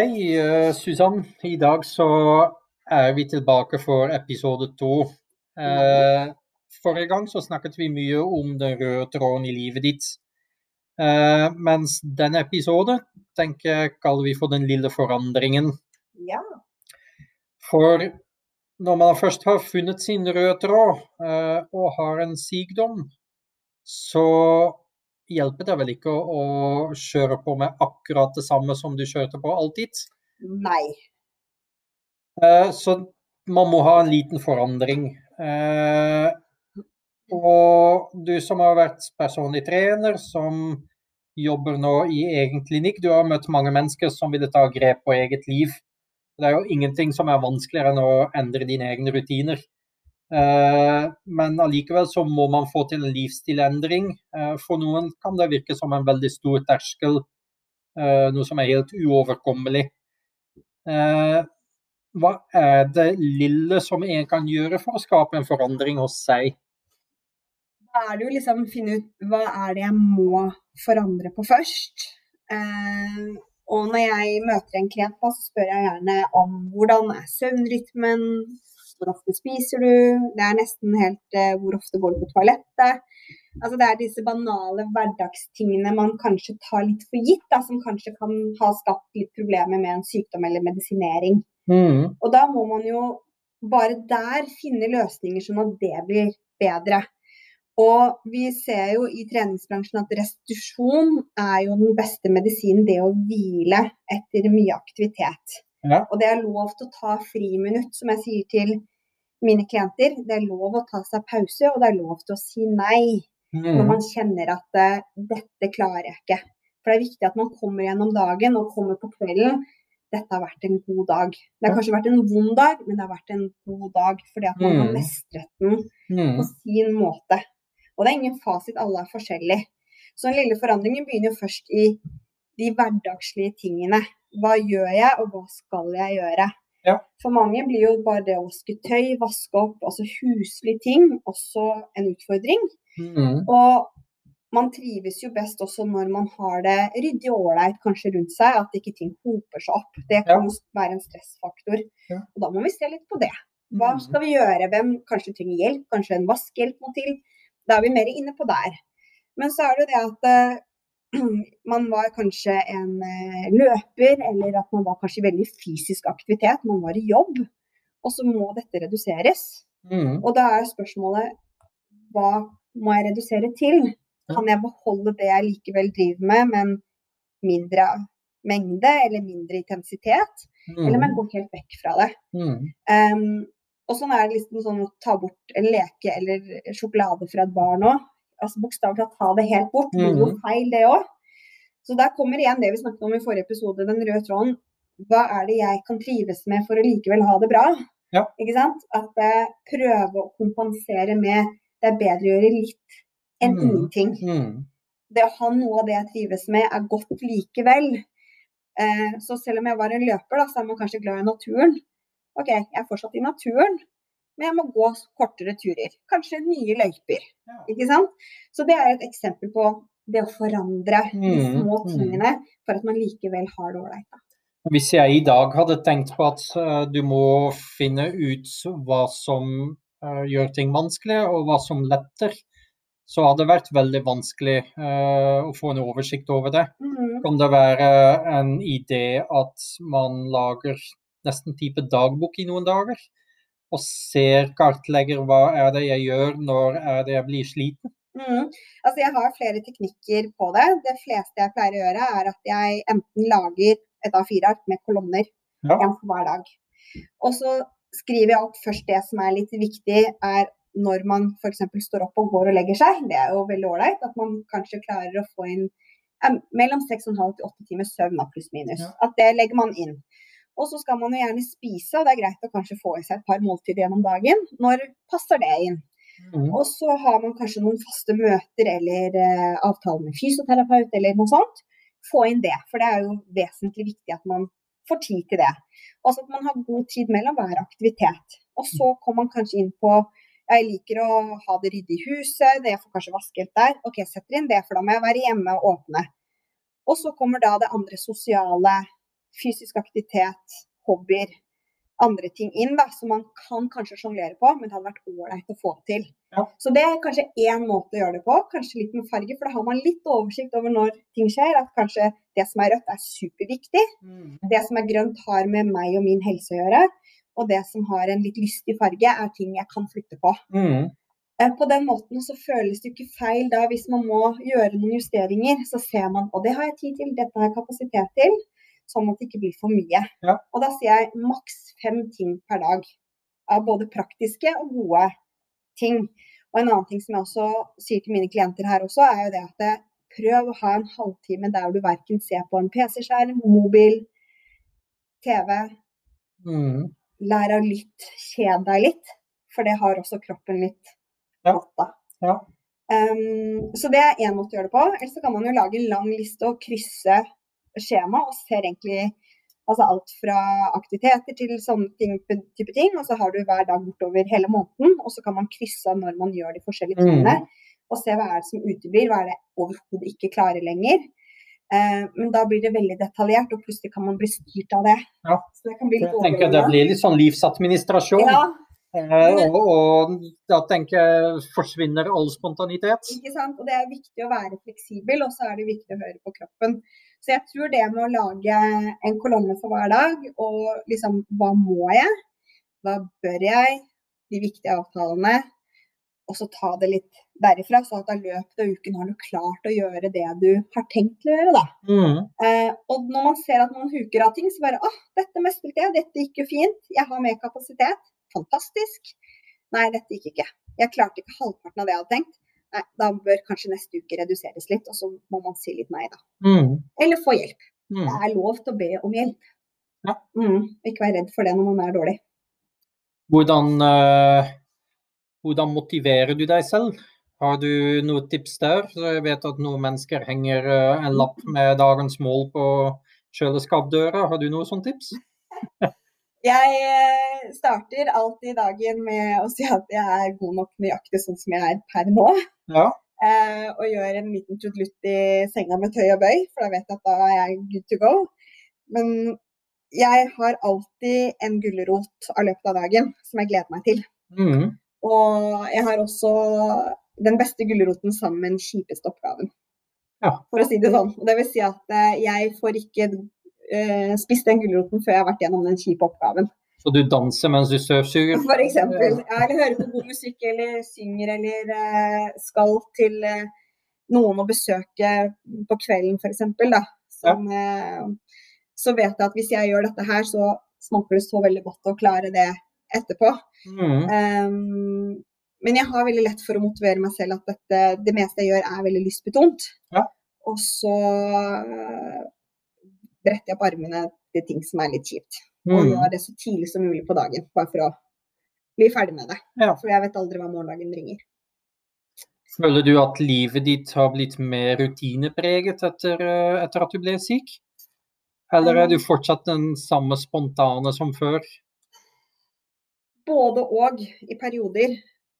Hei, uh, Susann. I dag så er vi tilbake for episode to. Uh, forrige gang så snakket vi mye om den røde tråden i livet ditt. Uh, mens denne episoden tenker jeg kaller vi for den lille forandringen. Ja. For når man først har funnet sin røde tråd og har en sykdom, så hjelper det vel ikke å, å, kjøre på med akkurat det samme som du kjørte på alltid? Nei. Eh, så man må ha en liten forandring. Eh, og du som har vært personlig trener, som jobber nå i egen klinikk, du har møtt mange mennesker som vil ta grep på eget liv. Det er jo ingenting som er vanskeligere enn å endre dine egne rutiner. Eh, men allikevel så må man få til en livsstilendring. Eh, for noen kan det virke som en veldig stor terskel, eh, noe som er helt uoverkommelig. Hva er det lille som en kan gjøre for å skape en forandring hos seg? Da er det jo liksom å finne ut hva er det jeg må forandre på først. og når jeg møter en klient, så spør jeg gjerne om hvordan er søvnrytmen, hvor ofte spiser du? Det er nesten helt uh, hvor ofte går du på toalettet? Altså Det er disse banale hverdagstingene man kanskje tar litt for gitt, da, som kanskje kan ha skapt litt problemer med en sykdom eller medisinering. Mm. Og da må man jo bare der finne løsninger sånn at det blir bedre. Og vi ser jo i treningsbransjen at restitusjon er jo den beste medisinen, det å hvile etter mye aktivitet. Ja. Og det er lov til å ta friminutt, som jeg sier til mine klienter. Det er lov å ta seg pause, og det er lov til å si nei mm. når man kjenner at uh, 'dette klarer jeg ikke'. For det er viktig at man kommer gjennom dagen og kommer på kvelden. Dette har vært en god dag. Det har kanskje vært en vond dag, men det har vært en god dag fordi at man har mm. mestret den mm. på sin måte. Og det er ingen fasit, alle er forskjellige. Så den lille forandringen begynner jo først i de hverdagslige tingene. Hva gjør jeg, og hva skal jeg gjøre? Ja. For mange blir jo bare det å vaske tøy, vaske opp, altså huslige ting, også en utfordring. Mm. Og man trives jo best også når man har det ryddig og ålreit kanskje rundt seg, at ikke ting hoper seg opp. Det kan ja. være en stressfaktor. Ja. Og da må vi se litt på det. Hva mm. skal vi gjøre? Hvem kanskje trenger hjelp? Kanskje en vaskehjelp må til? Da er vi mer inne på der. Men så er det jo det at eh, man var kanskje en eh, løper, eller at man var kanskje i veldig fysisk aktivitet. Man var i jobb. Og så må dette reduseres. Mm. Og da er spørsmålet hva må jeg redusere til? Kan jeg beholde det jeg likevel driver med, men mindre mengde eller mindre intensitet? Mm. Eller må jeg gå helt vekk fra det? Mm. Um, og sånn er det liksom sånn å ta bort en leke eller sjokolade fra et barn òg altså bokstavelig talt ta det helt bort. Det blir jo mm. feil, det òg. Så der kommer igjen det vi snakket om i forrige episode, den røde tråden. Hva er det jeg kan trives med for å likevel ha det bra? Ja. Ikke sant? At jeg prøver å kompensere med det er bedre å gjøre litt enn mm. ingenting. Mm. Det å ha noe av det jeg trives med, er godt likevel. Eh, så selv om jeg var en løper, da, så er man kanskje glad i naturen. OK, jeg er fortsatt i naturen, men jeg må gå kortere turer. Kanskje nye løyper. Ikke sant? Så det er et eksempel på det å forandre de mm, små mm. tingene for at man likevel har det ålreit. Hvis jeg i dag hadde tenkt på at uh, du må finne ut hva som uh, gjør ting vanskelig, og hva som letter, så hadde det vært veldig vanskelig uh, å få en oversikt over det. Mm. Kan det være en idé at man lager nesten type dagbok i noen dager? Og ser, kartlegger hva er det jeg gjør når er det jeg blir sliten? Mm. Altså jeg har flere teknikker på det. Det fleste jeg pleier å gjøre, er at jeg enten lager et A4-ark med kolonner, ja. en for hver dag. Og så skriver jeg opp først det som er litt viktig, er når man f.eks. står opp og går og legger seg. Det er jo veldig ålreit at man kanskje klarer å få inn mellom 6,5 til 8 timer søvn, pluss minus. Ja. At det legger man inn. Og så skal man jo gjerne spise, og det er greit å kanskje få i seg et par måltider gjennom dagen. Når passer det inn? Mm. Og så har man kanskje noen faste møter eller eh, avtaler med fysioterapeut eller noe sånt. Få inn det, for det er jo vesentlig viktig at man får tid til det. Og at man har god tid mellom hver aktivitet. Og så kommer man kanskje inn på jeg liker å ha det ryddig i huset, det jeg får kanskje vasket der. Ok, setter inn det, for da må jeg være hjemme og åpne. Og så kommer da det andre sosiale fysisk aktivitet, hobbyer, andre ting inn da, som man kan kanskje sjonglere på, men det hadde vært ålreit å få til. Ja. Så det er kanskje én måte å gjøre det på, kanskje litt med farge, for da har man litt oversikt over når ting skjer. At kanskje det som er rødt er superviktig, det som er grønt har med meg og min helse å gjøre, og det som har en litt lystig farge er ting jeg kan flytte på. Mm. Eh, På den måten så føles det ikke feil da hvis man må gjøre noen justeringer. Så ser man og det har jeg tid til, dette har jeg kapasitet til. Sånn at det ikke blir for mye. Ja. Og da sier jeg maks fem ting per dag. Av både praktiske og gode ting. Og en annen ting som jeg også sier til mine klienter her også, er jo det at det, prøv å ha en halvtime der du verken ser på en PC-skjerm, mobil, TV. Mm. Lær å lytte, kjede deg litt. For det har også kroppen litt Ja. godt av. Ja. Um, så det er én måte å gjøre det på. Eller så kan man jo lage en lang liste og krysse skjema og ser egentlig altså alt fra aktiviteter til sånne ting, type ting. Og så har du hver dag bortover hele måneden, og så kan man krysse av når man gjør de forskjellige Mm. tingene. Og se hva er det som uteblir, hva er det overhodet ikke klarer lenger. Eh, men da blir det veldig detaljert, og plutselig kan man bli styrt av det. Ja. Så det kan bli litt Jeg tenker det blir litt sånn livsadministrasjon. Ja, Eh, og, og da tenker jeg forsvinner all spontanitet. Ikke sant? Og det er viktig å være fleksibel, og så er det viktig å høre på kroppen. Så jeg tror det med å lage en kolonne for hver dag, og liksom hva må jeg, hva bør jeg, de viktige avtalene, og så ta det litt derifra, så at i løpet av uken har du klart å gjøre det du har tenkt å gjøre, da. Mm. Eh, og når man ser at man huker av ting, så bare åh, dette mestret jeg, dette gikk jo fint, jeg har mer kapasitet, fantastisk. Nei, dette gikk ikke. Jeg klarte ikke halvparten av det jeg hadde tenkt. Nei, da bør kanskje neste uke reduseres litt, og så må man si litt nei, da. Mm. Eller få hjelp. Mm. Det er lov til å be om hjelp. Ja. Mm, ikke vær redd for det når man er dårlig. Hvordan, uh, hvordan motiverer du deg selv? Har du noen tips der? Jeg vet at noen mennesker henger uh, en lapp med dagens mål på kjøleskapdøra. Har du noen sånne tips? Jeg eh, starter alltid dagen med å si at jeg er god nok nøyaktig sånn som jeg er per nå. Ja. Eh, og gjør en liten trudelutt i senga med tøy og bøy, for da vet jeg at da er jeg good to go. Men jeg har alltid en gulrot av løpet av dagen som jeg gleder meg til. Mm. Og jeg har også den beste gulroten sammen med den kjipeste oppgaven. Ja. For å si det sånn. Og Det vil si at eh, jeg får ikke eh, spist den gulroten før jeg har vært gjennom den kjipe oppgaven. Så du danser mens du surfsuger? For eksempel. Eller hører på god musikk, eller synger, eller eh, skal til eh, noen å besøke på kvelden, f.eks. Som, eh, så vet jeg at hvis jeg gjør dette her, så smaker det så veldig godt å klare det etterpå. Mm. Um, men jeg har veldig lett for å motivere meg selv at dette, det meste jeg gjør er veldig lystbetont. Ja. Og så bretter jeg opp armene til ting som er litt kjipt. Og Mm. gjør det så tidlig som mulig på dagen, bare for å bli ferdig med det. Ja. For jeg vet aldri hva morgendagen bringer. Føler du at livet ditt har blitt mer rutinepreget etter, eh, etter at du ble syk? Eller er du fortsatt den samme spontane som før? Både og i perioder.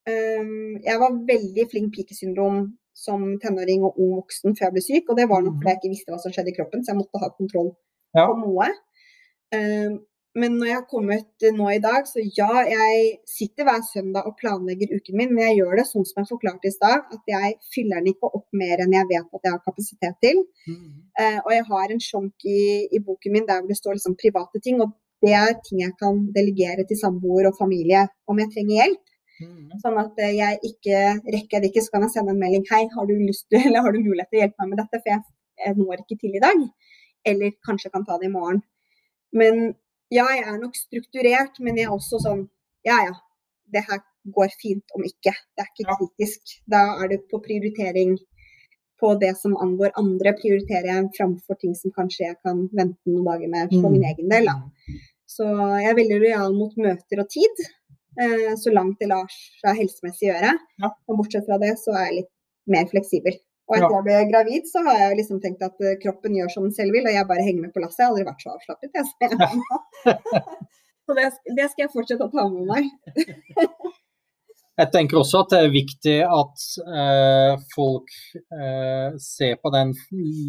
Um, jeg var veldig flink pikesyndrom som tenåring og ung voksen før jeg ble syk, og det var nok fordi jeg ikke visste hva som skjedde i kroppen, så jeg måtte ha kontroll Ja. på noe. Um, men når jeg har kommet nå i dag, så ja, jeg sitter hver søndag og planlegger uken min, men jeg gjør det sånn som jeg forklarte i stad, at jeg fyller den ikke opp mer enn jeg vet at jeg har kapasitet til. Eh, og jeg har en sjunk i, i boken min der hvor det står liksom private ting, og det er ting jeg kan delegere til samboer og familie om jeg trenger hjelp. Mm. Sånn at eh, jeg ikke rekker det ikke, så kan jeg sende en melding. Hei, har du lyst til, eller har du mulighet til å hjelpe meg med dette, for jeg, når ikke til i dag. Eller kanskje kan ta det i morgen. Men ja, jeg er nok strukturert, men jeg er også sånn Ja ja, det her går fint om ikke. Det er ikke kritisk. Da er det på prioritering på det som angår andre, prioriterer jeg framfor ting som kanskje jeg kan vente noen dager med for Mm. min egen del. Da. Så jeg er veldig lojal mot møter og tid, eh, så langt det lar seg helsemessig gjøre. Ja. Og bortsett fra det, så er jeg litt mer fleksibel. Og Ja. etter jeg ble gravid, så har jeg liksom tenkt at eh, kroppen gjør som den selv vil, og jeg bare henger med på lasset. Jeg har aldri vært så avslappet. Jeg, så så det, det skal jeg fortsette å ta med meg. Jeg tenker også at det er viktig at eh, folk eh, ser på den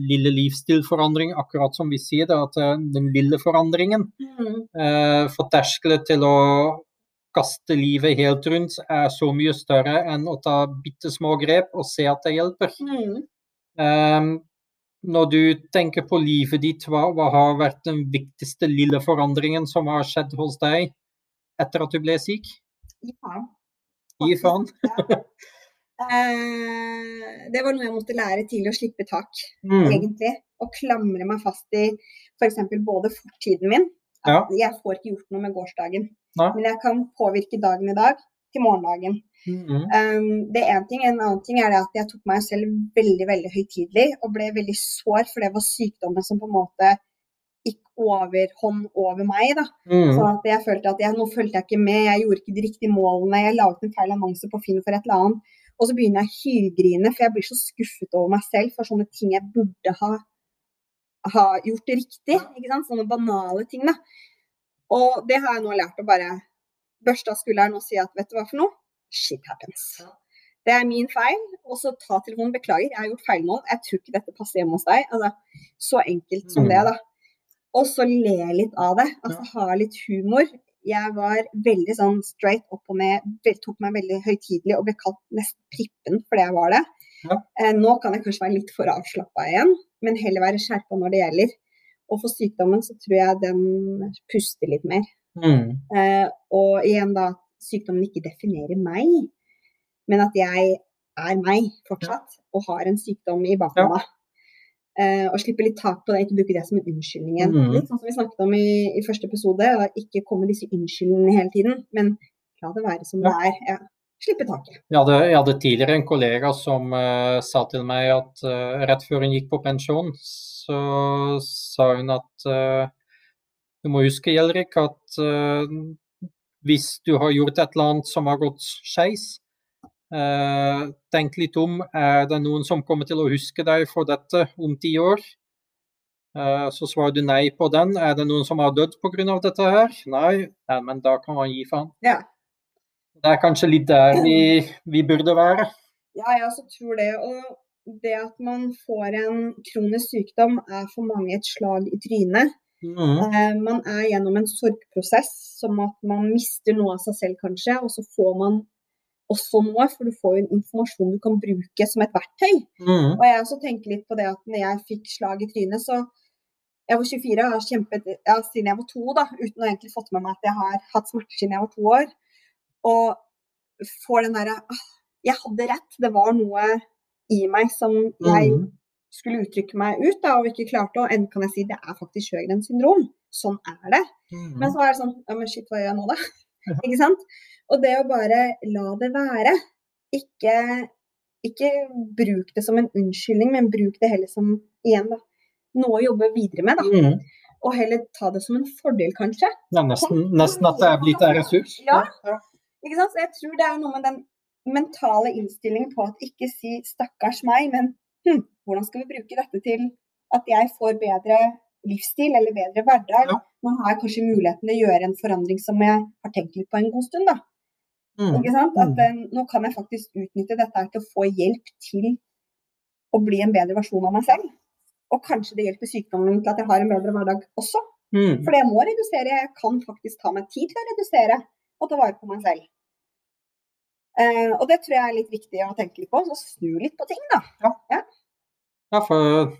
lille livsstilforandringen, akkurat som vi sier det, at eh, den lille forandringen Mm. eh, For terskelen til å kaste livet helt rundt er så mye større enn å ta bitte små grep og se at det hjelper. Mm. Um, når du tenker på livet ditt, hva, hva har vært den viktigste lille forandringen som har skjedd hos deg etter at du ble syk? Ja. Gi faen. Ja. Eh, det var noe jeg måtte lære til å slippe tak, Mm. egentlig. Og klamre meg fast i f.eks. både fortiden min. Ja. At Jeg får ikke gjort noe med gårsdagen, Nei. men jeg kan påvirke dagen i dag til morgendagen. Mm. Um, det er en ting. En annen ting er det at jeg tok meg selv veldig veldig høytidelig og ble veldig sår, for det var sykdommen som på en måte gikk overhånd over meg. da. Mm. Sånn at jeg følte at jeg, nå fulgte jeg ikke med, jeg gjorde ikke de riktige målene, jeg laget en feil annonse på Finn for et eller annet. Og så begynner jeg å hylgrine, for jeg blir så skuffet over meg selv for sånne ting jeg burde ha, ha gjort riktig. ikke sant? Sånne banale ting, da. Og det har jeg nå lært å bare børste av skulderen og si at vet du hva for noe? Shit happens. Det er min feil. Og så ta telefonen. Beklager, jeg har gjort feilmål. Jeg tror ikke dette passer hjemme hos deg. Altså, så enkelt som Mm. det, da. Og så le litt av det. Altså ha litt humor. Jeg var veldig sånn straight opp og ned, tok meg veldig høytidelig og ble kalt nesten prippen fordi jeg var det. Ja. Eh, nå kan jeg kanskje være litt for avslappa igjen, men heller være skjerpa når det gjelder. Og for sykdommen så tror jeg den puster litt mer. Mm. Eh, og igjen da, sykdommen ikke definerer meg, men at jeg er meg fortsatt, og har en sykdom i bakhånda. Eh, og slippe litt tak på det, ikke bruke det som en unnskyldning igjen. Mhm. Litt sånn som vi snakket om i, i første episode, og ikke komme disse unnskyldningene hele tiden, men la det være som Ja. det er. Ja. Slippe taket. Jeg hadde, jeg hadde tidligere en kollega som uh, sa til meg at uh, rett før hun gikk på pensjon, så sa hun at eh, du må huske, Gjelrik, at eh, hvis du har gjort et eller annet som har gått skeis, eh, tenk litt om. Er det noen som kommer til å huske deg for dette om ti år? Så svarer du nei på den. Er det noen som har dødd pga. dette her? Nei. nei, men da kan man gi faen. Ja. Det er kanskje litt der vi, vi burde være. Ja, jeg også tror det. Og det at man får en kronisk sykdom er for mange et slag i trynet. Mm. Eh, man er gjennom en sorgprosess, som at man mister noe av seg selv kanskje, og så får man også noe, for du får jo en informasjon du kan bruke som et verktøy. Mm. Og jeg også tenker litt på det at når jeg fikk slag i trynet, så Jeg var 24 og har kjempet ja, siden jeg var to, da, uten å egentlig fått med meg at jeg har hatt smerter siden jeg var to år. Og får den derre ah, Jeg hadde rett. Det var noe i meg som jeg Mm. skulle uttrykke meg ut da, og ikke klarte. Og enn kan jeg si det er faktisk Sjøgrens syndrom. Sånn er det. Mm. Men så er det sånn Ja, men shit, hva gjør jeg nå, da? ikke sant? Og det å bare la det være. Ikke, ikke bruk det som en unnskyldning, men bruk det heller som igjen da, noe å jobbe videre med. da. Mm. Og heller ta det som en fordel, kanskje. Ja, nesten, nesten at det er blitt en ressurs. Ja. Ikke sant? Så jeg tror det er noe med den mentale innstilling på at ikke si 'stakkars meg', men hm, hvordan skal vi bruke dette til at jeg får bedre livsstil eller bedre hverdag? Ja. Nå har jeg kanskje muligheten til å gjøre en forandring som jeg har tenkt litt på en god stund. da. Mm. Ikke sant? At eh, nå kan jeg faktisk utnytte dette til å få hjelp til å bli en bedre versjon av meg selv. Og kanskje det hjelper sykdommen til at jeg har en bedre hverdag også. Mm. For jeg må redusere. Jeg kan faktisk ta meg tid til å redusere og ta vare på meg selv. Eh, og det tror jeg er litt viktig å tenke litt på. Så snu litt på ting, da. Ja, for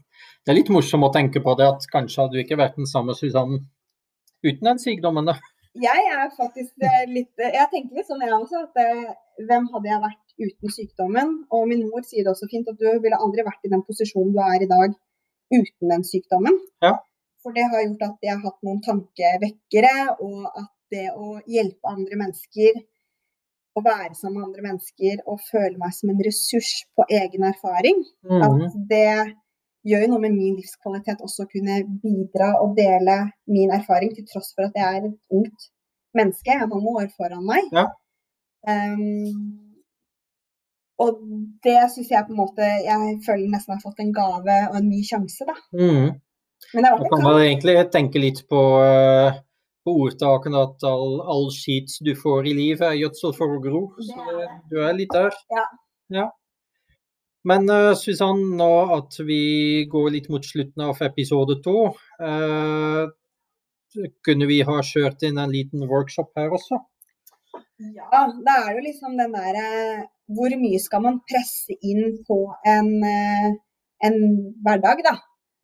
det er litt morsomt å tenke på det at kanskje hadde du ikke vært den samme Susanne uten den sykdommen. da. Jeg er faktisk eh, litt Jeg tenker litt sånn jeg også, at eh, hvem hadde jeg vært uten sykdommen? Og min mor sier det også fint, at du ville aldri vært i den posisjonen du er i dag uten den sykdommen. Ja. For det har gjort at jeg har hatt noen tankevekkere, og at det å hjelpe andre mennesker, å være sammen med andre mennesker og føle meg som en ressurs på egen erfaring, Mm. at det gjør jo noe med min livskvalitet også å kunne bidra og dele min erfaring, til tross for at jeg er et ungt menneske. Jeg har mange år foran meg. Ja. Um, og det syns jeg på en måte Jeg føler nesten jeg har fått en gave og en ny sjanse, da. Mm. Men det har Da kan man egentlig tenke litt på eh, på ordtaken at all, all skit du får i livet er gjødsel for å gro. Så det, du er litt der. Ja. Ja. Men uh, Susann, nå at vi går litt mot slutten av episode to, uh, kunne vi ha kjørt inn en liten workshop her også? Ja, det er jo liksom den derre Hvor mye skal man presse inn på en, eh, en hverdag, da?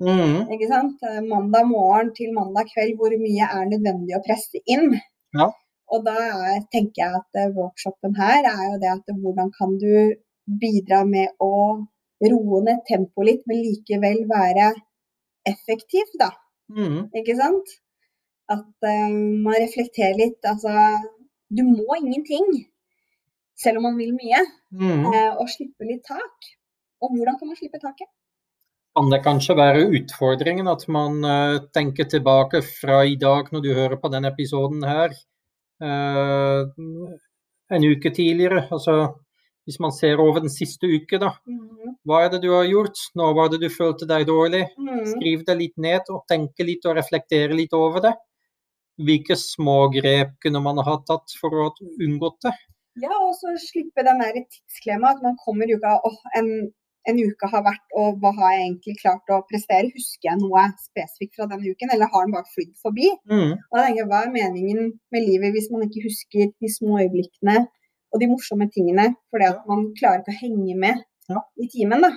Mhm. Ikke sant? Eh, Mandag morgen til mandag kveld, hvor mye er nødvendig å presse inn? Ja. Og da er, tenker jeg at eh, workshopen her er jo det at hvordan kan du bidra med å roe ned tempoet litt, men likevel være effektiv, da. Mm. Ikke sant? At uh, man reflekterer litt. Altså, du må ingenting, selv om man vil mye, Mm. Uh, og slippe litt tak. Og hvordan kan man slippe taket? Kan det kanskje være utfordringen at man uh, tenker tilbake fra i dag, når du hører på denne episoden her, uh, en uke tidligere? Altså, hvis man ser over den siste uke, da. Hva er det du har gjort? Nå var det du følte deg dårlig? Mm. Skriv det litt ned og tenke litt og reflektere litt over det. Hvilke små grep kunne man ha tatt for å ha unngått det? Ja, og så slippe den der tidsklemma at man kommer i uka åh, en, en uke har vært, og hva har jeg egentlig klart å prestere? Husker jeg noe spesifikt fra denne uken, eller har den bare flydd forbi? Mm. Og da tenker jeg, Hva er meningen med livet hvis man ikke husker de små øyeblikkene og de morsomme tingene fordi at man klarer ikke å henge med Ja. i timen? da.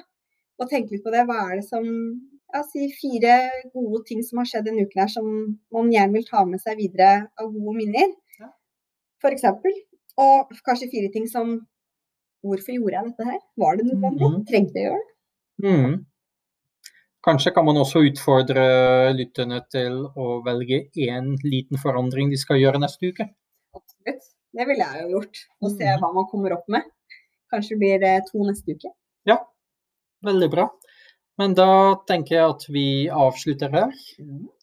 Og tenke litt på det. Hva er det som ja, si fire gode ting som har skjedd denne uken her som man gjerne vil ta med seg videre av gode minner? Ja. Eksempel. Og kanskje fire ting som Hvorfor gjorde jeg dette her? Var det nødvendig? Mm. Trengte jeg å gjøre det? Mm. Kanskje kan man også utfordre lytterne til å velge én liten forandring de skal gjøre neste uke. Absolutt. Det ville jeg jo gjort. Og se Mhm. hva man kommer opp med. Kanskje blir det to neste uke. Ja, veldig bra. Men da tenker jeg at vi avslutter her.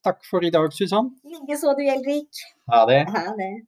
Takk for i dag, Susann. Likeså, du, Gjelrik. Ha det. Ha det.